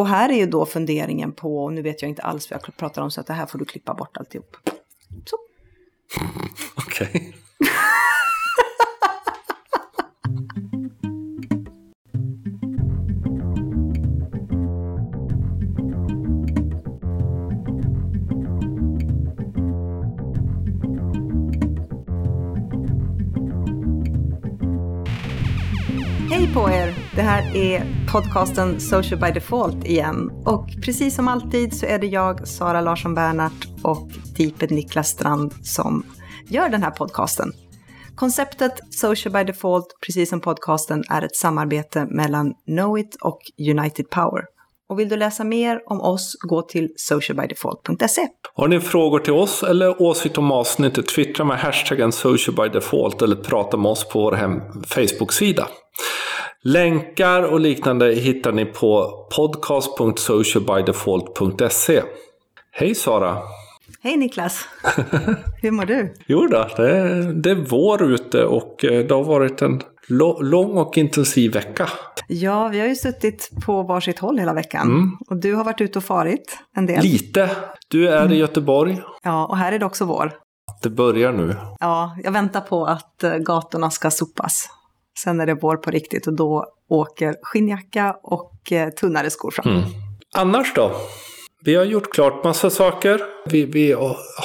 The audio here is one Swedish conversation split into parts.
Och här är ju då funderingen på, och nu vet jag inte alls vad jag pratar om så att det här får du klippa bort alltihop. Så. Okej. Okay. Hej på er! Det här är podcasten Social by Default igen. Och precis som alltid så är det jag, Sara Larsson Bernhardt och Deeped Niklas Strand som gör den här podcasten. Konceptet Social by Default, precis som podcasten, är ett samarbete mellan Knowit och United Power. Och vill du läsa mer om oss, gå till socialbydefault.se. Har ni frågor till oss eller åsikt om avsnittet, twittra med hashtaggen socialbydefault eller prata med oss på vår hem Facebook-sida. Länkar och liknande hittar ni på podcast.socialbydefault.se. Hej Sara! Hej Niklas! Hur mår du? jo då, det är, det är vår ute och eh, det har varit en lång och intensiv vecka. Ja, vi har ju suttit på varsitt håll hela veckan. Mm. Och du har varit ute och farit en del. Lite. Du är mm. i Göteborg. Ja, och här är det också vår. Det börjar nu. Ja, jag väntar på att eh, gatorna ska sopas. Sen är det vår på riktigt och då åker skinnjacka och eh, tunnare skor fram. Mm. Annars då? Vi har gjort klart massa saker. Vi, vi,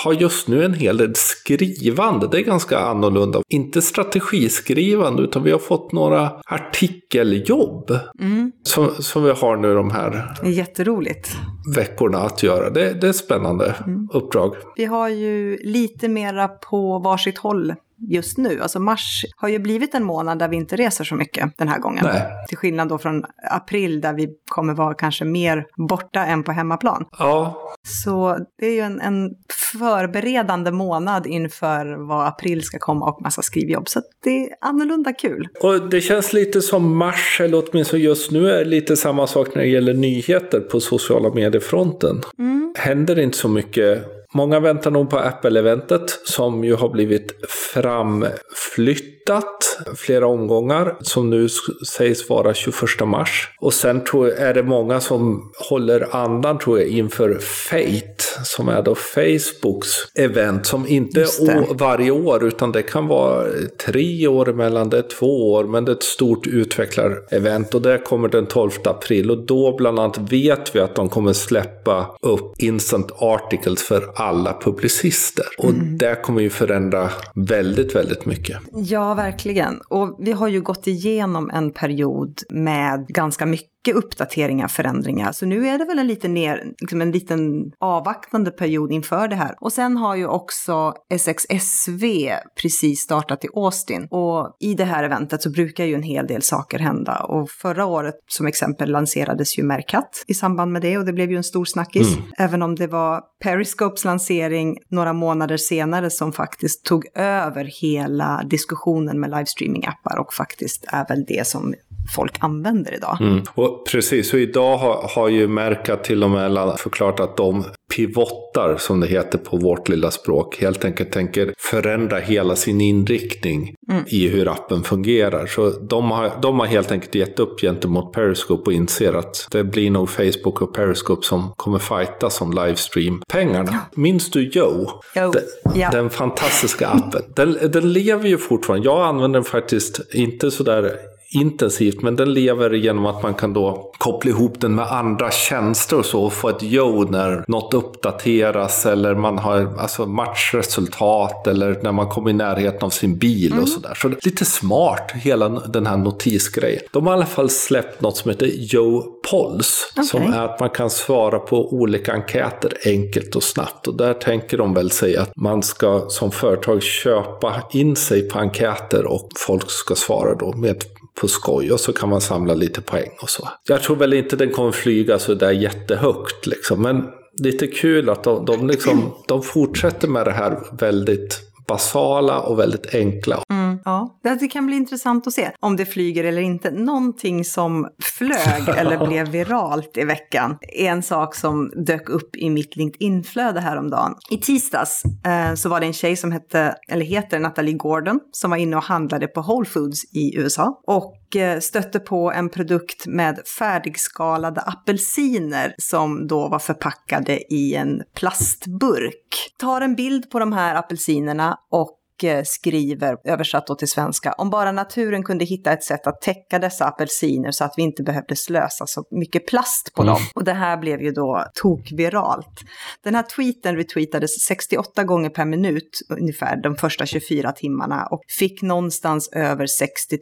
har just nu en hel del skrivande. Det är ganska annorlunda. Inte strategiskrivande utan vi har fått några artikeljobb. Mm. Som, som vi har nu de här Jätteroligt. veckorna att göra. Det, det är spännande mm. uppdrag. Vi har ju lite mera på varsitt håll just nu. Alltså mars har ju blivit en månad där vi inte reser så mycket den här gången. Nej. Till skillnad då från april där vi kommer vara kanske mer borta än på hemmaplan. Ja. Så det är ju en, en förberedande månad inför vad april ska komma och massa skrivjobb. Så det är annorlunda kul. Och det känns lite som mars, eller åtminstone just nu är det lite samma sak när det gäller nyheter på sociala mediefronten. Mm. Händer inte så mycket Många väntar nog på Apple-eventet som ju har blivit framflytt framflyttat flera omgångar som nu sägs vara 21 mars. Och sen tror jag, är det många som håller andan tror jag inför Fate som är då Facebooks event som inte är varje år utan det kan vara tre år emellan, det är två år men det är ett stort utvecklarevent och det kommer den 12 april och då bland annat vet vi att de kommer släppa upp instant articles för alla publicister. Och mm. det kommer ju förändra väldigt, väldigt mycket. Ja, verkligen. Och vi har ju gått igenom en period med ganska mycket mycket uppdateringar, förändringar. Så nu är det väl en liten, ner, liksom en liten avvaktande period inför det här. Och sen har ju också SXSV precis startat i Austin. Och i det här eventet så brukar ju en hel del saker hända. Och förra året som exempel lanserades ju Mercat i samband med det och det blev ju en stor snackis. Mm. Även om det var Periscopes lansering några månader senare som faktiskt tog över hela diskussionen med livestreaming-appar och faktiskt är väl det som folk använder idag. Mm. Och precis, och idag har, har ju Merca till och med förklarat att de pivottar, som det heter på vårt lilla språk, helt enkelt tänker förändra hela sin inriktning mm. i hur appen fungerar. Så de har, de har helt enkelt gett upp gentemot Periscope och inser att det blir nog Facebook och Periscope som kommer fighta som livestream-pengarna. Ja. Minns du Joe? Jo. Den, ja. den fantastiska appen. Den, den lever ju fortfarande. Jag använder den faktiskt inte sådär intensivt men den lever genom att man kan då koppla ihop den med andra tjänster och så och få ett yo när något uppdateras eller man har alltså matchresultat eller när man kommer i närheten av sin bil mm. och sådär. Så lite smart hela den här notisgrejen. De har i alla fall släppt något som heter Yo Pols okay. som är att man kan svara på olika enkäter enkelt och snabbt och där tänker de väl sig att man ska som företag köpa in sig på enkäter och folk ska svara då med på skoj och så kan man samla lite poäng och så. Jag tror väl inte den kommer flyga så där jättehögt liksom, men lite kul att de, de, liksom, de fortsätter med det här väldigt basala och väldigt enkla. Mm. Ja, det kan bli intressant att se om det flyger eller inte. Någonting som flög eller blev viralt i veckan är en sak som dök upp i mitt LinkedIn-flöde häromdagen. I tisdags eh, så var det en tjej som hette, eller heter Natalie Gordon som var inne och handlade på Whole Foods i USA. Och eh, stötte på en produkt med färdigskalade apelsiner som då var förpackade i en plastburk. Tar en bild på de här apelsinerna och skriver, översatt då till svenska, om bara naturen kunde hitta ett sätt att täcka dessa apelsiner så att vi inte behövde slösa så mycket plast på mm. dem. Och det här blev ju då tokviralt. Den här tweeten retweetades 68 gånger per minut ungefär de första 24 timmarna och fick någonstans över 60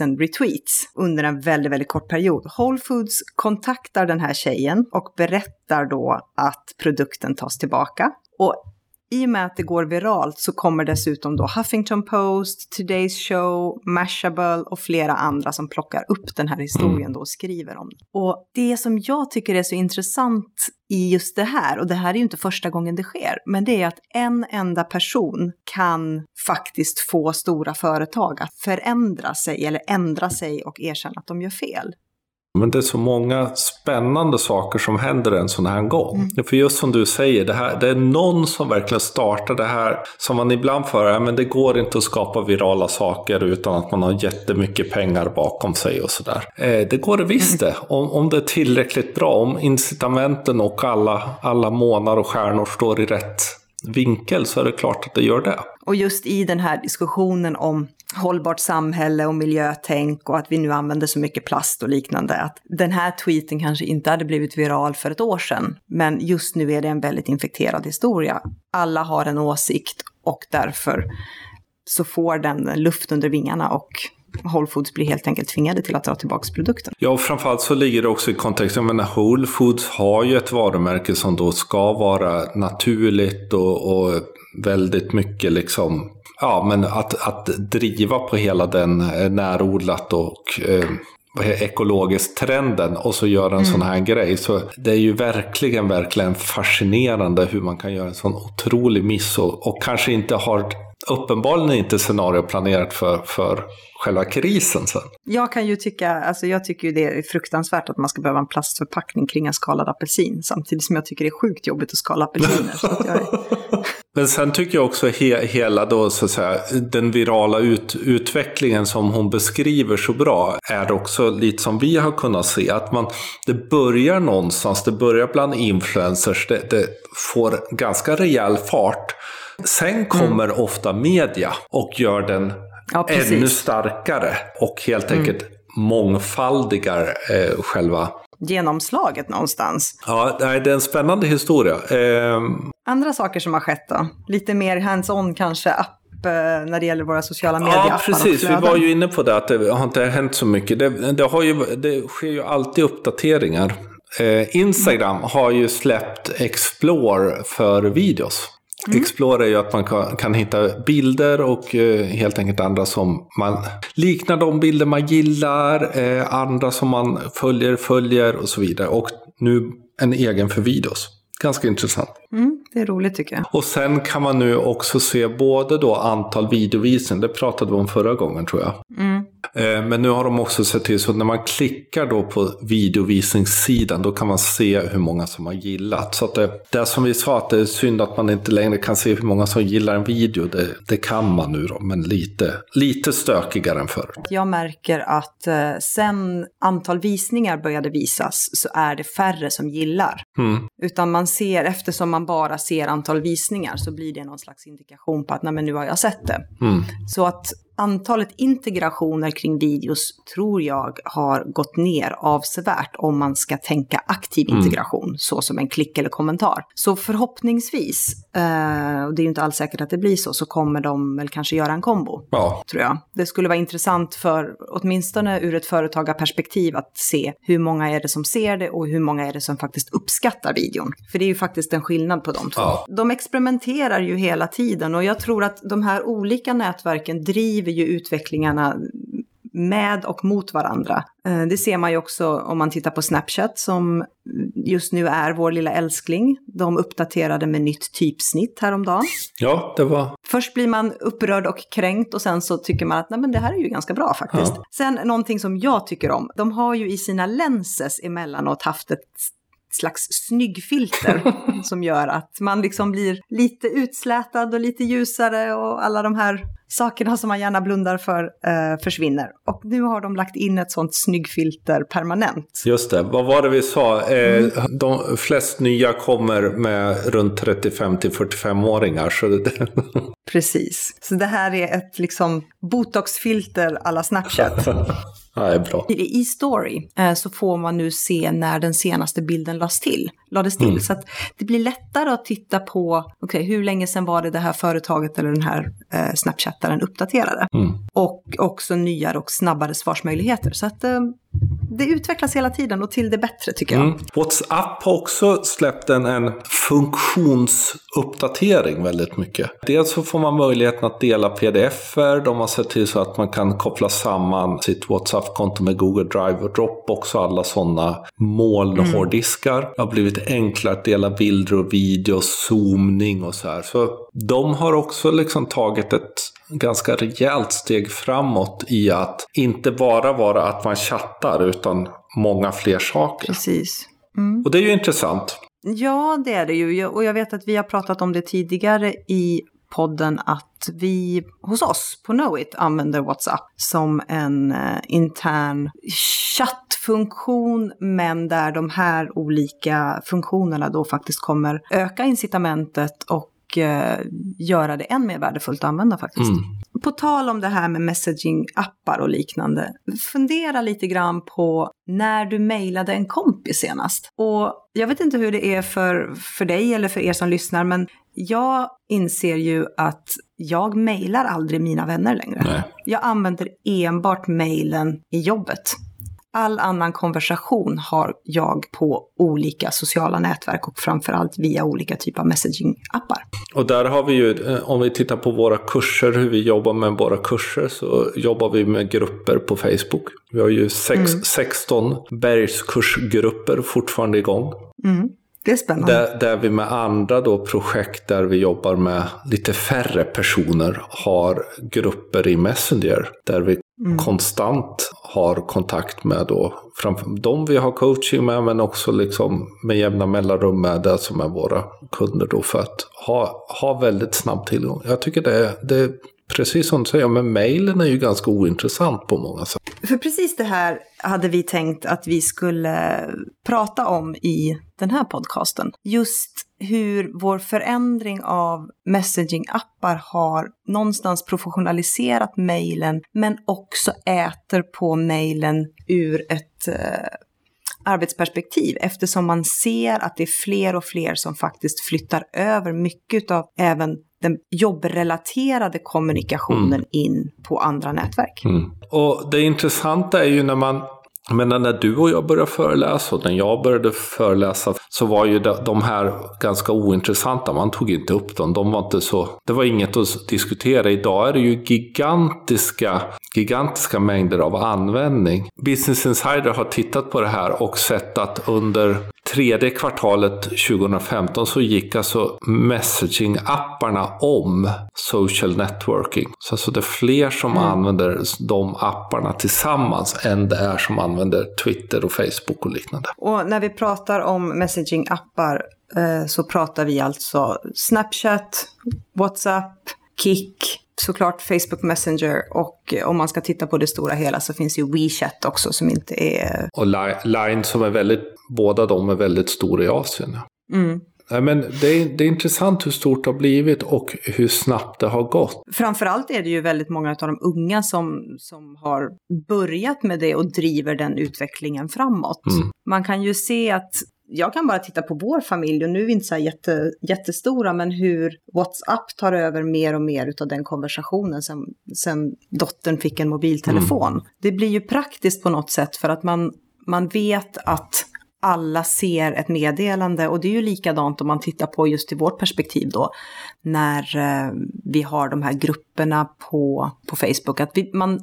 000 retweets under en väldigt, väldigt kort period. Whole Foods kontaktar den här tjejen och berättar då att produkten tas tillbaka. Och i och med att det går viralt så kommer dessutom då Huffington Post, Today's Show, Mashable och flera andra som plockar upp den här historien mm. då och skriver om den. Och det som jag tycker är så intressant i just det här, och det här är ju inte första gången det sker, men det är att en enda person kan faktiskt få stora företag att förändra sig eller ändra sig och erkänna att de gör fel. Men det är så många spännande saker som händer en sån här gång. Mm. För just som du säger, det, här, det är någon som verkligen startar det här som man ibland för, men det går inte att skapa virala saker utan att man har jättemycket pengar bakom sig och sådär. Eh, det går det visst det, om, om det är tillräckligt bra, om incitamenten och alla, alla månar och stjärnor står i rätt vinkel så är det klart att det gör det. Och just i den här diskussionen om hållbart samhälle och miljötänk och att vi nu använder så mycket plast och liknande. Att den här tweeten kanske inte hade blivit viral för ett år sedan, men just nu är det en väldigt infekterad historia. Alla har en åsikt och därför så får den luft under vingarna och Whole Foods blir helt enkelt tvingade till att dra tillbaka produkten. Ja, och framförallt så ligger det också i kontexten, jag menar Whole Foods har ju ett varumärke som då ska vara naturligt och, och väldigt mycket liksom ja, men att, att driva på hela den eh, närodlat och eh, ekologiskt trenden och så göra en mm. sån här grej. Så det är ju verkligen, verkligen fascinerande hur man kan göra en sån otrolig miss och, och kanske inte har uppenbarligen inte scenario planerat för, för själva krisen sen. Jag kan ju tycka, alltså jag tycker ju det är fruktansvärt att man ska behöva en plastförpackning kring en skalad apelsin, samtidigt som jag tycker det är sjukt jobbigt att skala apelsiner. att är... Men sen tycker jag också he hela då, så att säga, den virala ut utvecklingen som hon beskriver så bra är också lite som vi har kunnat se. Att man, det börjar någonstans, det börjar bland influencers, det, det får ganska rejäl fart. Sen kommer mm. ofta media och gör den ja, ännu starkare och helt mm. enkelt mångfaldigar eh, själva genomslaget någonstans. Ja, det är en spännande historia. Eh... Andra saker som har skett då? Lite mer hands-on kanske, app eh, när det gäller våra sociala medier. Ja, precis. Vi var ju inne på det, att det har inte hänt så mycket. Det, det, har ju, det sker ju alltid uppdateringar. Eh, Instagram har ju släppt Explore för videos. Mm. Explore är ju att man kan, kan hitta bilder och eh, helt enkelt andra som man liknar de bilder man gillar, eh, andra som man följer, följer och så vidare. Och nu en egen för videos. Ganska intressant. Mm, det är roligt tycker jag. Och sen kan man nu också se både då antal videovisningar, det pratade vi om förra gången tror jag. Mm. Eh, men nu har de också sett till så att när man klickar då på videovisningssidan då kan man se hur många som har gillat. Så att det, det som vi sa att det är synd att man inte längre kan se hur många som gillar en video. Det, det kan man nu då, men lite, lite stökigare än förr. Jag märker att eh, sen antal visningar började visas så är det färre som gillar. Mm. Utan man ser, eftersom man bara ser antal visningar så blir det någon slags indikation på att nej men nu har jag sett det. Mm. Så att antalet integrationer kring videos tror jag har gått ner avsevärt om man ska tänka aktiv mm. integration, så som en klick eller kommentar. Så förhoppningsvis, eh, och det är ju inte alls säkert att det blir så, så kommer de väl kanske göra en kombo, ja. tror jag. Det skulle vara intressant för, åtminstone ur ett företagarperspektiv, att se hur många är det som ser det och hur många är det som faktiskt uppskattar videon. För det är ju faktiskt en skillnad på de två. Ja. De experimenterar ju hela tiden och jag tror att de här olika nätverken driver driver ju utvecklingarna med och mot varandra. Eh, det ser man ju också om man tittar på Snapchat som just nu är vår lilla älskling. De uppdaterade med nytt typsnitt häromdagen. Ja, det var... Först blir man upprörd och kränkt och sen så tycker man att Nej, men det här är ju ganska bra faktiskt. Ja. Sen någonting som jag tycker om, de har ju i sina lenses emellanåt haft ett slags snyggfilter som gör att man liksom blir lite utslätad och lite ljusare och alla de här sakerna som man gärna blundar för eh, försvinner. Och nu har de lagt in ett sånt snyggfilter permanent. Just det, vad var det vi sa? Eh, mm. De flest nya kommer med runt 35 till 45-åringar. Så det... Precis, så det här är ett liksom botoxfilter alla Snapchat. Ja, det är bra. I Story eh, så får man nu se när den senaste bilden lades till. Lades till. Mm. Så att det blir lättare att titta på, okay, hur länge sedan var det det här företaget eller den här eh, Snapchattaren uppdaterade. Mm. Och också nyare och snabbare svarsmöjligheter. Så att eh, det utvecklas hela tiden och till det bättre tycker jag. Mm. WhatsApp har också släppt en, en funktionsuppdatering väldigt mycket. Dels så får man möjligheten att dela pdf-er. De har sett till så att man kan koppla samman sitt WhatsApp-konto med Google Drive och Dropbox och alla sådana molnhårddiskar. Mm. Det har blivit enklare att dela bilder och video, zoomning och så här. Så de har också liksom tagit ett ganska rejält steg framåt i att inte bara vara att man chattar utan många fler saker. Precis. Mm. Och det är ju intressant. Ja, det är det ju. Och jag vet att vi har pratat om det tidigare i podden att vi hos oss på Knowit använder WhatsApp som en eh, intern chattfunktion men där de här olika funktionerna då faktiskt kommer öka incitamentet och eh, göra det än mer värdefullt att använda faktiskt. Mm. På tal om det här med messaging-appar och liknande, fundera lite grann på när du mejlade en kompis senast. Och jag vet inte hur det är för, för dig eller för er som lyssnar, men jag inser ju att jag mejlar aldrig mina vänner längre. Nej. Jag använder enbart mejlen i jobbet. All annan konversation har jag på olika sociala nätverk och framförallt via olika typer av messaging-appar. Och där har vi ju, eh, om vi tittar på våra kurser, hur vi jobbar med våra kurser, så jobbar vi med grupper på Facebook. Vi har ju sex, mm. 16 bergskursgrupper fortfarande igång. Mm. Det är spännande. Där, där, vi med andra då projekt där vi jobbar med lite färre personer har grupper i Messenger. Där vi mm. konstant har kontakt med då, framför de vi har coaching med men också liksom med jämna mellanrum med det som är våra kunder då för att ha, ha väldigt snabb tillgång. Jag tycker det, det Precis som du säger, men mejlen är ju ganska ointressant på många sätt. För precis det här hade vi tänkt att vi skulle prata om i den här podcasten. Just hur vår förändring av messaging-appar har någonstans professionaliserat mejlen, men också äter på mejlen ur ett eh, arbetsperspektiv eftersom man ser att det är fler och fler som faktiskt flyttar över mycket av även den jobbrelaterade kommunikationen mm. in på andra nätverk. Mm. Och det intressanta är ju när man men när du och jag började föreläsa och när jag började föreläsa så var ju de här ganska ointressanta. Man tog inte upp dem. De var inte så, det var inget att diskutera. Idag är det ju gigantiska, gigantiska mängder av användning. Business Insider har tittat på det här och sett att under tredje kvartalet 2015 så gick alltså messaging-apparna om social networking. Så alltså det är fler som mm. använder de apparna tillsammans än det är som använder Twitter och Facebook och liknande. Och när vi pratar om messaging-appar eh, så pratar vi alltså Snapchat, WhatsApp, Kik, såklart Facebook Messenger och om man ska titta på det stora hela så finns ju WeChat också som inte är... Och Line som är väldigt, båda de är väldigt stora i Asien. Mm. Men det är, det är intressant hur stort det har blivit och hur snabbt det har gått. Framförallt är det ju väldigt många av de unga som, som har börjat med det och driver den utvecklingen framåt. Mm. Man kan ju se att jag kan bara titta på vår familj och nu är vi inte så här jätte, jättestora, men hur WhatsApp tar över mer och mer av den konversationen sen, sen dottern fick en mobiltelefon. Mm. Det blir ju praktiskt på något sätt för att man, man vet att alla ser ett meddelande och det är ju likadant om man tittar på just i vårt perspektiv då när eh, vi har de här grupperna på, på Facebook. Att vi, man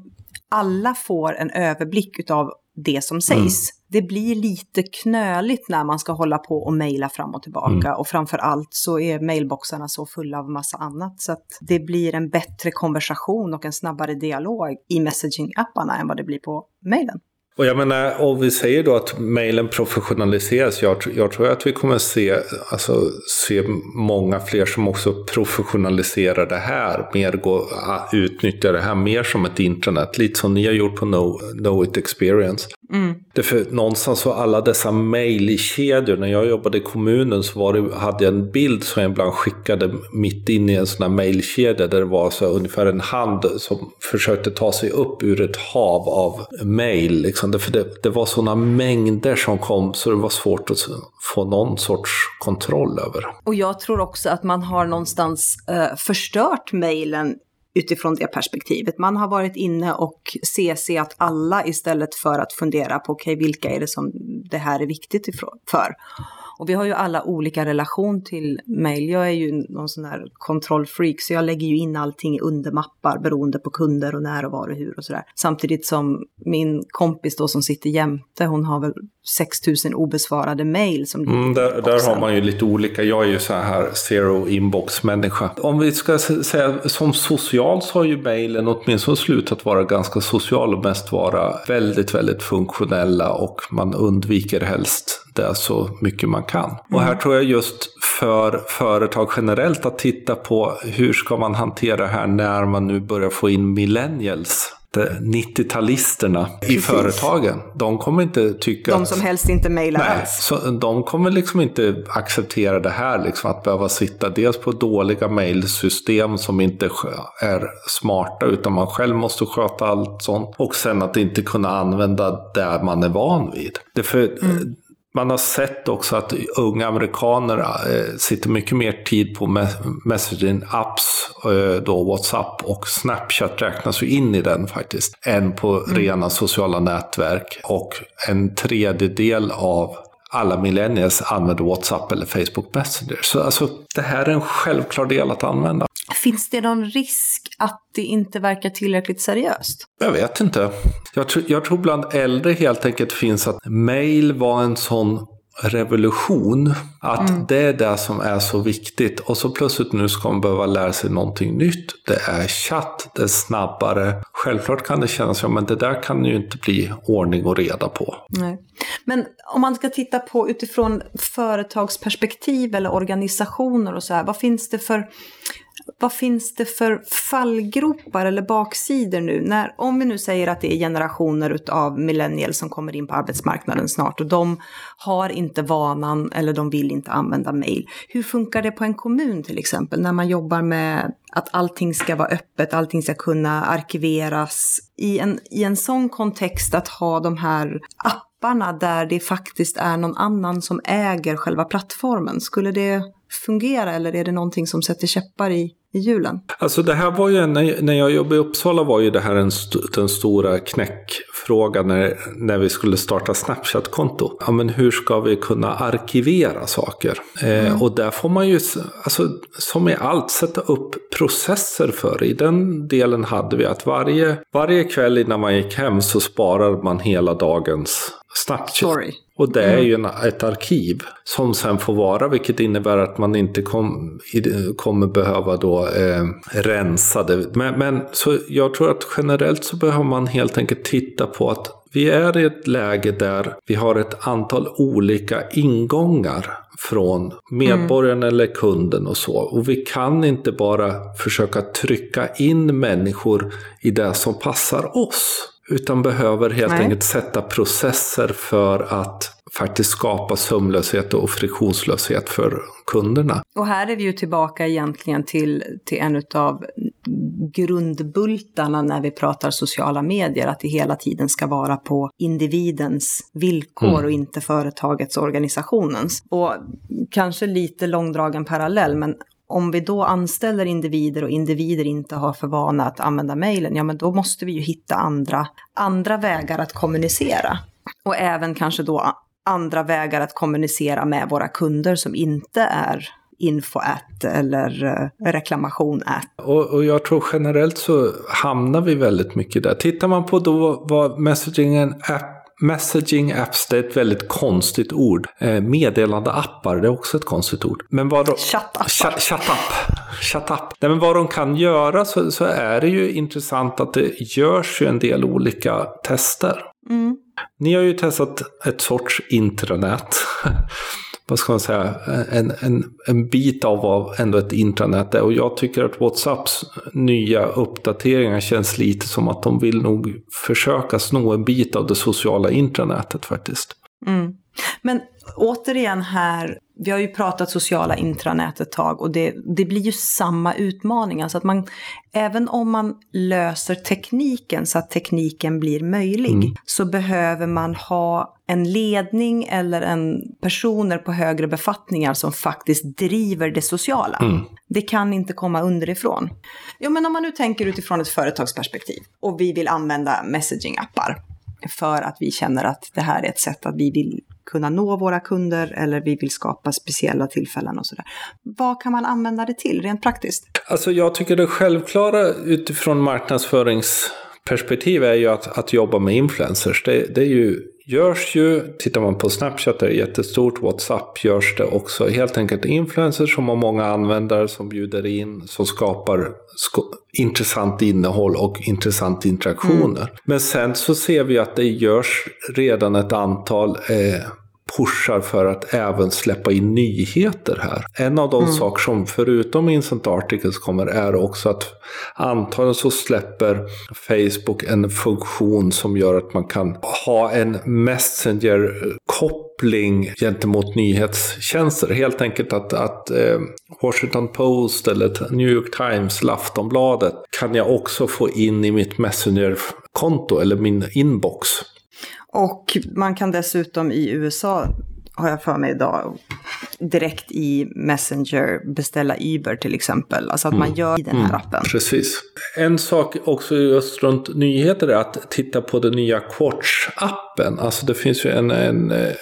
alla får en överblick utav det som sägs. Mm. Det blir lite knöligt när man ska hålla på och mejla fram och tillbaka. Mm. Och framför allt så är mailboxarna så fulla av massa annat. Så att det blir en bättre konversation och en snabbare dialog i messaging-apparna än vad det blir på mejlen. Och jag menar, om vi säger då att mejlen professionaliseras, jag, jag, tror att vi kommer se, alltså, se många fler som också professionaliserar det här, mer gå, utnyttjar det här mer som ett internet, lite som ni har gjort på Know, know It Experience. Mm. Därför någonstans så alla dessa mejlkedjor, när jag jobbade i kommunen så var det, hade jag en bild som jag ibland skickade mitt in i en sån här mejlkedja där det var så ungefär en hand som försökte ta sig upp ur ett hav av mejl. Liksom. Därför det, det var sådana mängder som kom så det var svårt att få någon sorts kontroll över. Och jag tror också att man har någonstans eh, förstört mejlen utifrån det perspektivet. Man har varit inne och CC att alla istället för att fundera på okej, okay, vilka är det som det här är viktigt för? Och vi har ju alla olika relation till mail. Jag är ju någon sån här kontrollfreak, så jag lägger ju in allting i undermappar beroende på kunder och när och var och hur och sådär. Samtidigt som min kompis då som sitter jämte, hon har väl 6000 obesvarade mail som mm, där, där har man ju lite olika. Jag är ju så här zero inbox människa. Om vi ska säga som social så har ju mailen åtminstone slutat vara ganska social och mest vara väldigt, väldigt funktionella och man undviker helst det så mycket man kan. Mm. Och här tror jag just för företag generellt att titta på hur ska man hantera det här när man nu börjar få in millennials 90-talisterna i företagen. De kommer inte tycka... De som helst inte mejlar alls. Så de kommer liksom inte acceptera det här, liksom, att behöva sitta dels på dåliga mejlsystem som inte är smarta, utan man själv måste sköta allt sånt. Och sen att inte kunna använda det man är van vid. Därför, mm man har sett också att unga amerikaner eh, sitter mycket mer tid på messaging-apps, eh, då WhatsApp och Snapchat räknas ju in i den faktiskt, än på mm. rena sociala nätverk. Och en tredjedel av alla millennials använder WhatsApp eller Facebook Messenger. Så alltså, det här är en självklar del att använda. Finns det någon risk att det inte verkar tillräckligt seriöst? Jag vet inte. Jag, tr jag tror bland äldre helt enkelt finns att mail var en sån revolution. Att mm. det är det som är så viktigt. Och så plötsligt nu ska man behöva lära sig någonting nytt. Det är chatt, det är snabbare. Självklart kan det kännas som, men det där kan ju inte bli ordning och reda på. Nej. Men om man ska titta på utifrån företagsperspektiv eller organisationer och så här, vad finns det för vad finns det för fallgropar eller baksidor nu? När, om vi nu säger att det är generationer av millennials som kommer in på arbetsmarknaden snart och de har inte vanan eller de vill inte använda mail. Hur funkar det på en kommun till exempel när man jobbar med att allting ska vara öppet, allting ska kunna arkiveras. I en, I en sån kontext att ha de här apparna där det faktiskt är någon annan som äger själva plattformen, skulle det fungera eller är det någonting som sätter käppar i, i hjulen? Alltså det här var ju, när, jag jobbade i Uppsala var ju det här en st den stora knäckfrågan när, när vi skulle starta Snapchat-konto. Ja, men hur ska vi kunna arkivera saker? Eh, mm. Eh, och där får man ju, alltså, som i allt, sätta upp processer för. I den delen hade vi att varje, varje kväll innan man gick hem så sparade man hela dagens Snapchat. Story. Och det är mm. ju en, ett arkiv som sen får vara, vilket innebär att man inte kom, kommer behöva då eh, rensa det. Men, men så jag tror att generellt så behöver man helt enkelt titta på att vi är i ett läge där vi har ett antal olika ingångar från medborgaren mm. eller kunden och så. Och vi kan inte bara försöka trycka in människor i det som passar oss. Utan behöver helt Nej. enkelt sätta processer för att faktiskt skapa sömlöshet och friktionslöshet för kunderna. Och här är vi ju tillbaka egentligen till, till en av grundbultarna när vi pratar sociala medier, att det hela tiden ska vara på individens villkor mm. och inte företagets och organisationens. Och kanske lite långdragen parallell, men om vi då anställer individer och individer inte har för vana att använda mejlen, ja men då måste vi ju hitta andra, andra vägar att kommunicera. Och även kanske då andra vägar att kommunicera med våra kunder som inte är info at eller eh, reklamation at. Och, och, jag tror generellt så hamnar vi väldigt mycket där. Tittar man på då vad messagingen app Messaging apps, det är ett väldigt konstigt ord. Eh, meddelande appar, det är också ett konstigt ord. Men vad de, Chattappar. Ch. Shut up. Nej, men vad de kan göra så, så, är det ju intressant att det görs ju en del olika tester. Mm. Ni har ju testat ett sorts intranät. vad ska man säga, en, en, en bit av vad ändå ett intranät är. Och jag tycker att WhatsApps nya uppdateringar känns lite som att de vill nog försöka sno en bit av det sociala intranätet faktiskt. Mm. Men återigen här, vi har ju pratat sociala intranät ett tag och det, det blir ju samma utmaning. Alltså att man, även om man löser tekniken så att tekniken blir möjlig, mm. så behöver man ha en ledning eller en personer på högre befattningar som faktiskt driver det sociala. Mm. Det kan inte komma underifrån. Jo, men om man nu tänker utifrån ett företagsperspektiv och vi vill använda messaging-appar för att vi känner att det här är ett sätt att vi vill kunna nå våra kunder eller vi vill skapa speciella tillfällen och sådär. Vad kan man använda det till rent praktiskt? Alltså jag tycker det självklara utifrån marknadsföringsperspektiv är ju att, att jobba med influencers. Det, det är ju görs ju, tittar man på Snapchat det är jättestort, WhatsApp görs det också. Helt enkelt influencers som har många användare som bjuder in, som skapar intressant innehåll och intressant interaktioner. Mm. Men sen så ser vi att det görs redan ett antal eh, pushar för att även släppa in nyheter här. En av de mm. saker som förutom Instant Articles kommer är också att antagligen så släpper Facebook en funktion som gör att man kan ha en Messenger-koppling gentemot nyhetstjänster. Helt enkelt att, att eh, Washington Post eller New York Times eller Aftonbladet kan jag också få in i mitt Messenger-konto eller min inbox. Och man kan dessutom i USA, har jag för mig idag, direkt i Messenger beställa Uber till exempel. Alltså att man mm. gör i den här mm. appen. Precis. En sak också just runt nyheter är att titta på den nya Quartz-appen. Alltså det finns ju en, en, en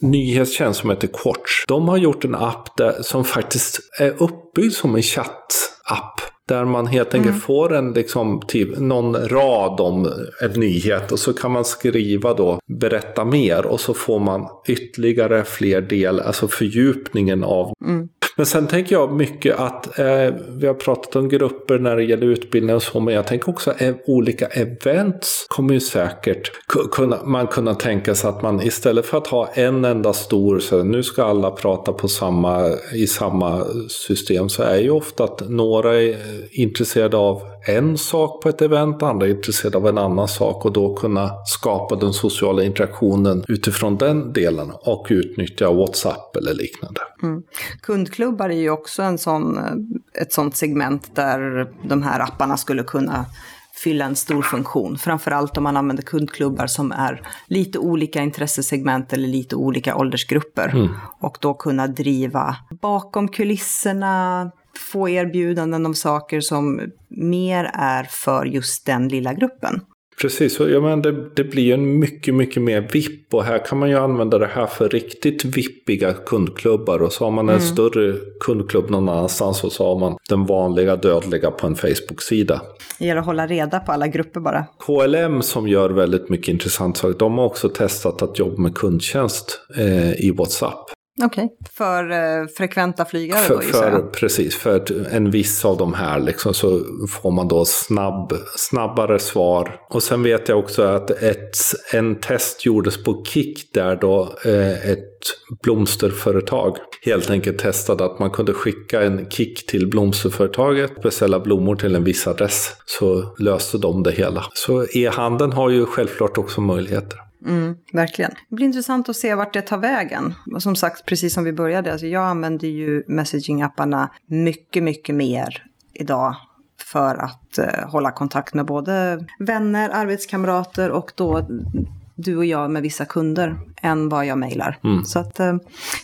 nyhetstjänst som heter Quartz. De har gjort en app där, som faktiskt är uppbyggd som en chattapp. Där man helt enkelt mm. får en, liksom, typ, någon rad om en nyhet och så kan man skriva då berätta mer och så får man ytterligare fler del, alltså fördjupningen av mm. Men sen tänker jag mycket att eh, vi har pratat om grupper när det gäller utbildning och så, men jag tänker också att olika events kommer ju säkert kunna, man kunna tänka sig att man istället för att ha en enda stor, så nu ska alla prata på samma, i samma system, så är ju ofta att några är intresserade av en sak på ett event, andra är intresserade av en annan sak och då kunna skapa den sociala interaktionen utifrån den delen och utnyttja WhatsApp eller liknande. Mm. Kundklubbar är ju också en sån, ett sånt segment där de här apparna skulle kunna fylla en stor funktion. Framförallt om man använder kundklubbar som är lite olika intressesegment eller lite olika åldersgrupper. Mm. Och då kunna driva bakom kulisserna, få erbjudanden om saker som mer är för just den lilla gruppen. Precis, ja, men det, det blir en mycket, mycket mer VIP och här kan man ju använda det här för riktigt vippiga kundklubbar och så har man en mm. större kundklubb någon annanstans och så har man den vanliga dödliga på en Facebook-sida. Det gäller att hålla reda på alla grupper bara. KLM som gör väldigt mycket intressant saker, de har också testat att jobba med kundtjänst eh, i WhatsApp. Okej, okay. för eh, frekventa flygare för, då för, Precis, för en viss av de här liksom, så får man då snabb, snabbare svar. Och sen vet jag också att ett, en test gjordes på Kik där då eh, ett blomsterföretag helt enkelt testade att man kunde skicka en kick till blomsterföretaget, beställa blommor till en viss adress, så löste de det hela. Så e-handeln har ju självklart också möjligheter. Mm, verkligen. Det blir intressant att se vart det tar vägen. Och som sagt, precis som vi började, alltså jag använder ju messaging-apparna mycket, mycket mer idag för att eh, hålla kontakt med både vänner, arbetskamrater och då du och jag med vissa kunder än vad jag mejlar. Mm. Så att, eh,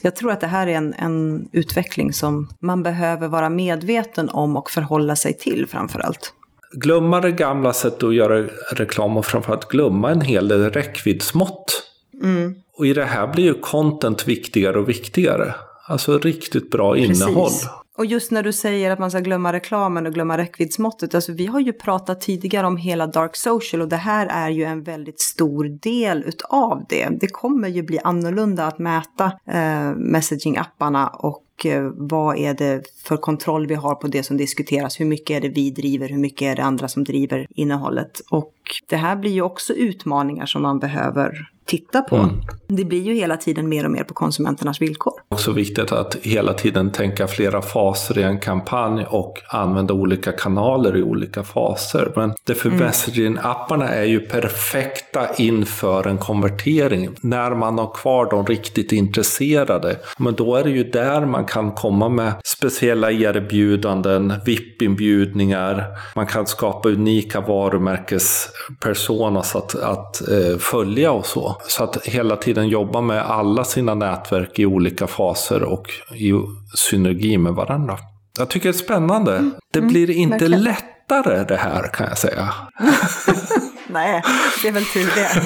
jag tror att det här är en, en utveckling som man behöver vara medveten om och förhålla sig till framför allt glömma det gamla sättet att göra reklam och framförallt glömma en hel del räckviddsmått. Mm. Och i det här blir ju content viktigare och viktigare. Alltså riktigt bra Precis. innehåll. Och just när du säger att man ska glömma reklamen och glömma räckviddsmåttet, alltså vi har ju pratat tidigare om hela Dark Social och det här är ju en väldigt stor del utav det. Det kommer ju bli annorlunda att mäta eh, messaging-apparna och och eh, vad är det för kontroll vi har på det som diskuteras? Hur mycket är det vi driver? Hur mycket är det andra som driver innehållet? Och det här blir ju också utmaningar som man behöver titta på. Mm. Det blir ju hela tiden mer och mer på konsumenternas villkor. Också viktigt att hela tiden tänka flera faser i en kampanj och använda olika kanaler i olika faser. Men det för mm. messaging-apparna är ju perfekta inför en konvertering. När man har kvar de riktigt intresserade. Men då är det ju där man kan komma med speciella erbjudanden, VIP-inbjudningar. Man kan skapa unika varumärkespersonas att, att eh, följa och så. Så att hela tiden jobba med alla sina nätverk i olika faser och i synergi med varandra. Jag tycker det är spännande. Mm. Det blir inte Verkligen. lättare det här kan jag säga. Nej, det är väl tur det.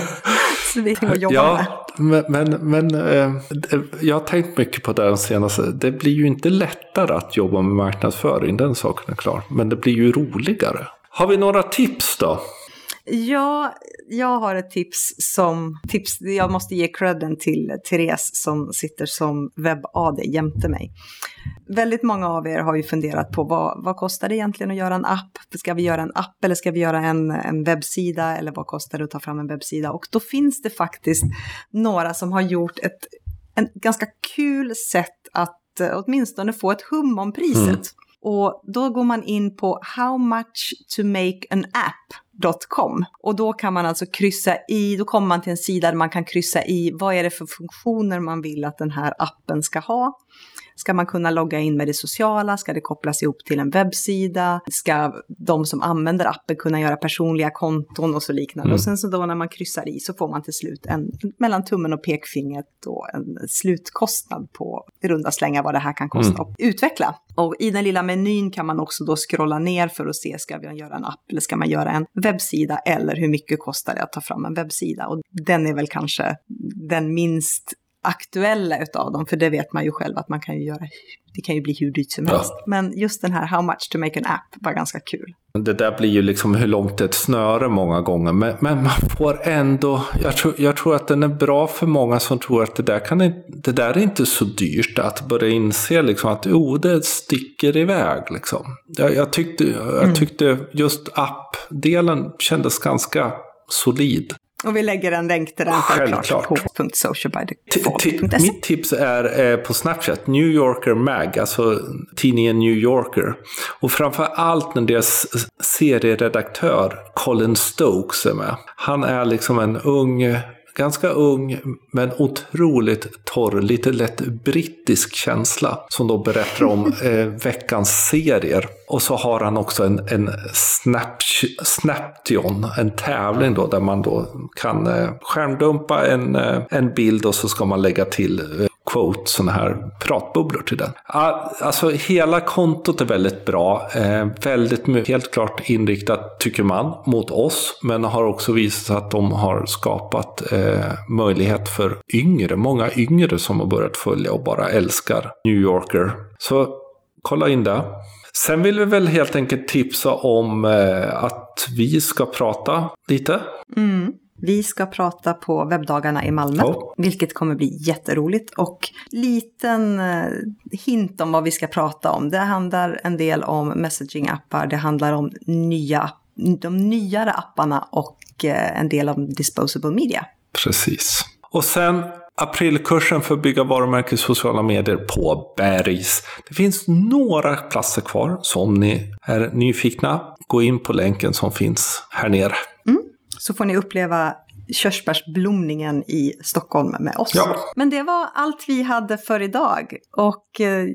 Så är att jobba ja, med. Men, men, men eh, jag har tänkt mycket på det den senaste. Det blir ju inte lättare att jobba med marknadsföring, den saken är klar. Men det blir ju roligare. Har vi några tips då? Ja, jag har ett tips som, tips, jag måste ge credden till Therese som sitter som webb-AD jämte mig. Väldigt många av er har ju funderat på vad, vad kostar det egentligen att göra en app? Ska vi göra en app eller ska vi göra en, en webbsida eller vad kostar det att ta fram en webbsida? Och då finns det faktiskt några som har gjort ett en ganska kul sätt att eh, åtminstone få ett hum om priset. Mm. Och då går man in på howmuchtomakeanapp.com och då kan man alltså kryssa i, då kommer man till en sida där man kan kryssa i vad är det för funktioner man vill att den här appen ska ha. Ska man kunna logga in med det sociala? Ska det kopplas ihop till en webbsida? Ska de som använder appen kunna göra personliga konton och så liknande? Mm. Och sen så då när man kryssar i så får man till slut en, mellan tummen och pekfingret då en slutkostnad på i runda slängar vad det här kan kosta mm. att utveckla. Och i den lilla menyn kan man också då scrolla ner för att se, ska vi göra en app eller ska man göra en webbsida eller hur mycket kostar det att ta fram en webbsida? Och den är väl kanske den minst aktuella utav dem, för det vet man ju själv att man kan ju göra, det kan ju bli hur dyrt som helst. Ja. Men just den här How much to make an app var ganska kul. Det där blir ju liksom hur långt ett snöre många gånger, men, men man får ändå, jag tror, jag tror att den är bra för många som tror att det där, kan, det där är inte så dyrt, att börja inse liksom att oh, det sticker iväg. Liksom. Jag, jag, tyckte, jag mm. tyckte just appdelen kändes ganska solid. Och vi lägger en länk till den självklart, på socialbydefault.se. Mitt tips är eh, på Snapchat, New Yorker Mag, alltså tidningen New Yorker. Och framför allt när deras serieredaktör Colin Stokes är med. Han är liksom en ung ganska ung men otroligt torr, lite lätt brittisk känsla som då berättar om eh, veckans serier. Och så har han också en, en snap, Snaption, en tävling då där man då kan eh, skärmdumpa en, eh, en bild och så ska man lägga till eh, quote, sådana här pratbubblor till den. Alltså hela kontot är väldigt bra. Eh, väldigt helt klart inriktat, tycker man, mot oss. Men har också visat att de har skapat eh, möjlighet för yngre, många yngre som har börjat följa och bara älskar New Yorker. Så kolla in det. Sen vill vi väl helt enkelt tipsa om eh, att vi ska prata lite. Mm. Vi ska prata på webbdagarna i Malmö, oh. vilket kommer bli jätteroligt. Och liten eh, hint om vad vi ska prata om. Det handlar en del om messaging-appar, det handlar om nya, de nyare apparna och eh, en del om disposable media. Precis. Och sen aprilkursen för att bygga varumärken i sociala medier på Bergs. Det finns några platser kvar, så om ni är nyfikna, gå in på länken som finns här nere. Så får ni uppleva körsbärsblomningen i Stockholm med oss. Ja. Men det var allt vi hade för idag. Och eh,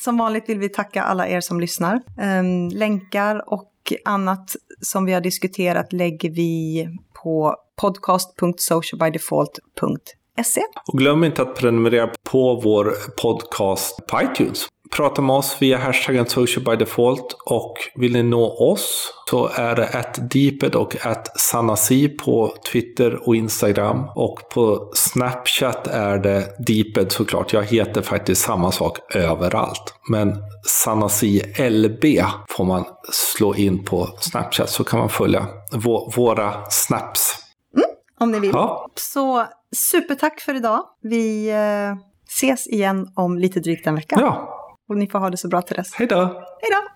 som vanligt vill vi tacka alla er som lyssnar. Eh, länkar och annat som vi har diskuterat lägger vi på podcast.socialbydefault.se. Och glöm inte att prenumerera på vår podcast på iTunes prata med oss via hashtaggen social by default och vill ni nå oss så är det att Deeped och att Sanasi på Twitter och Instagram och på Snapchat är det Deeped såklart. Jag heter faktiskt samma sak överallt. Men Sanasi LB får man slå in på Snapchat så kan man följa våra snaps. Mm, om ni vill. Ja. Så supertack för idag. Vi eh, ses igen om lite drygt en vecka. Ja. Och ni får ha det så bra till dess. Hej då! Hej då!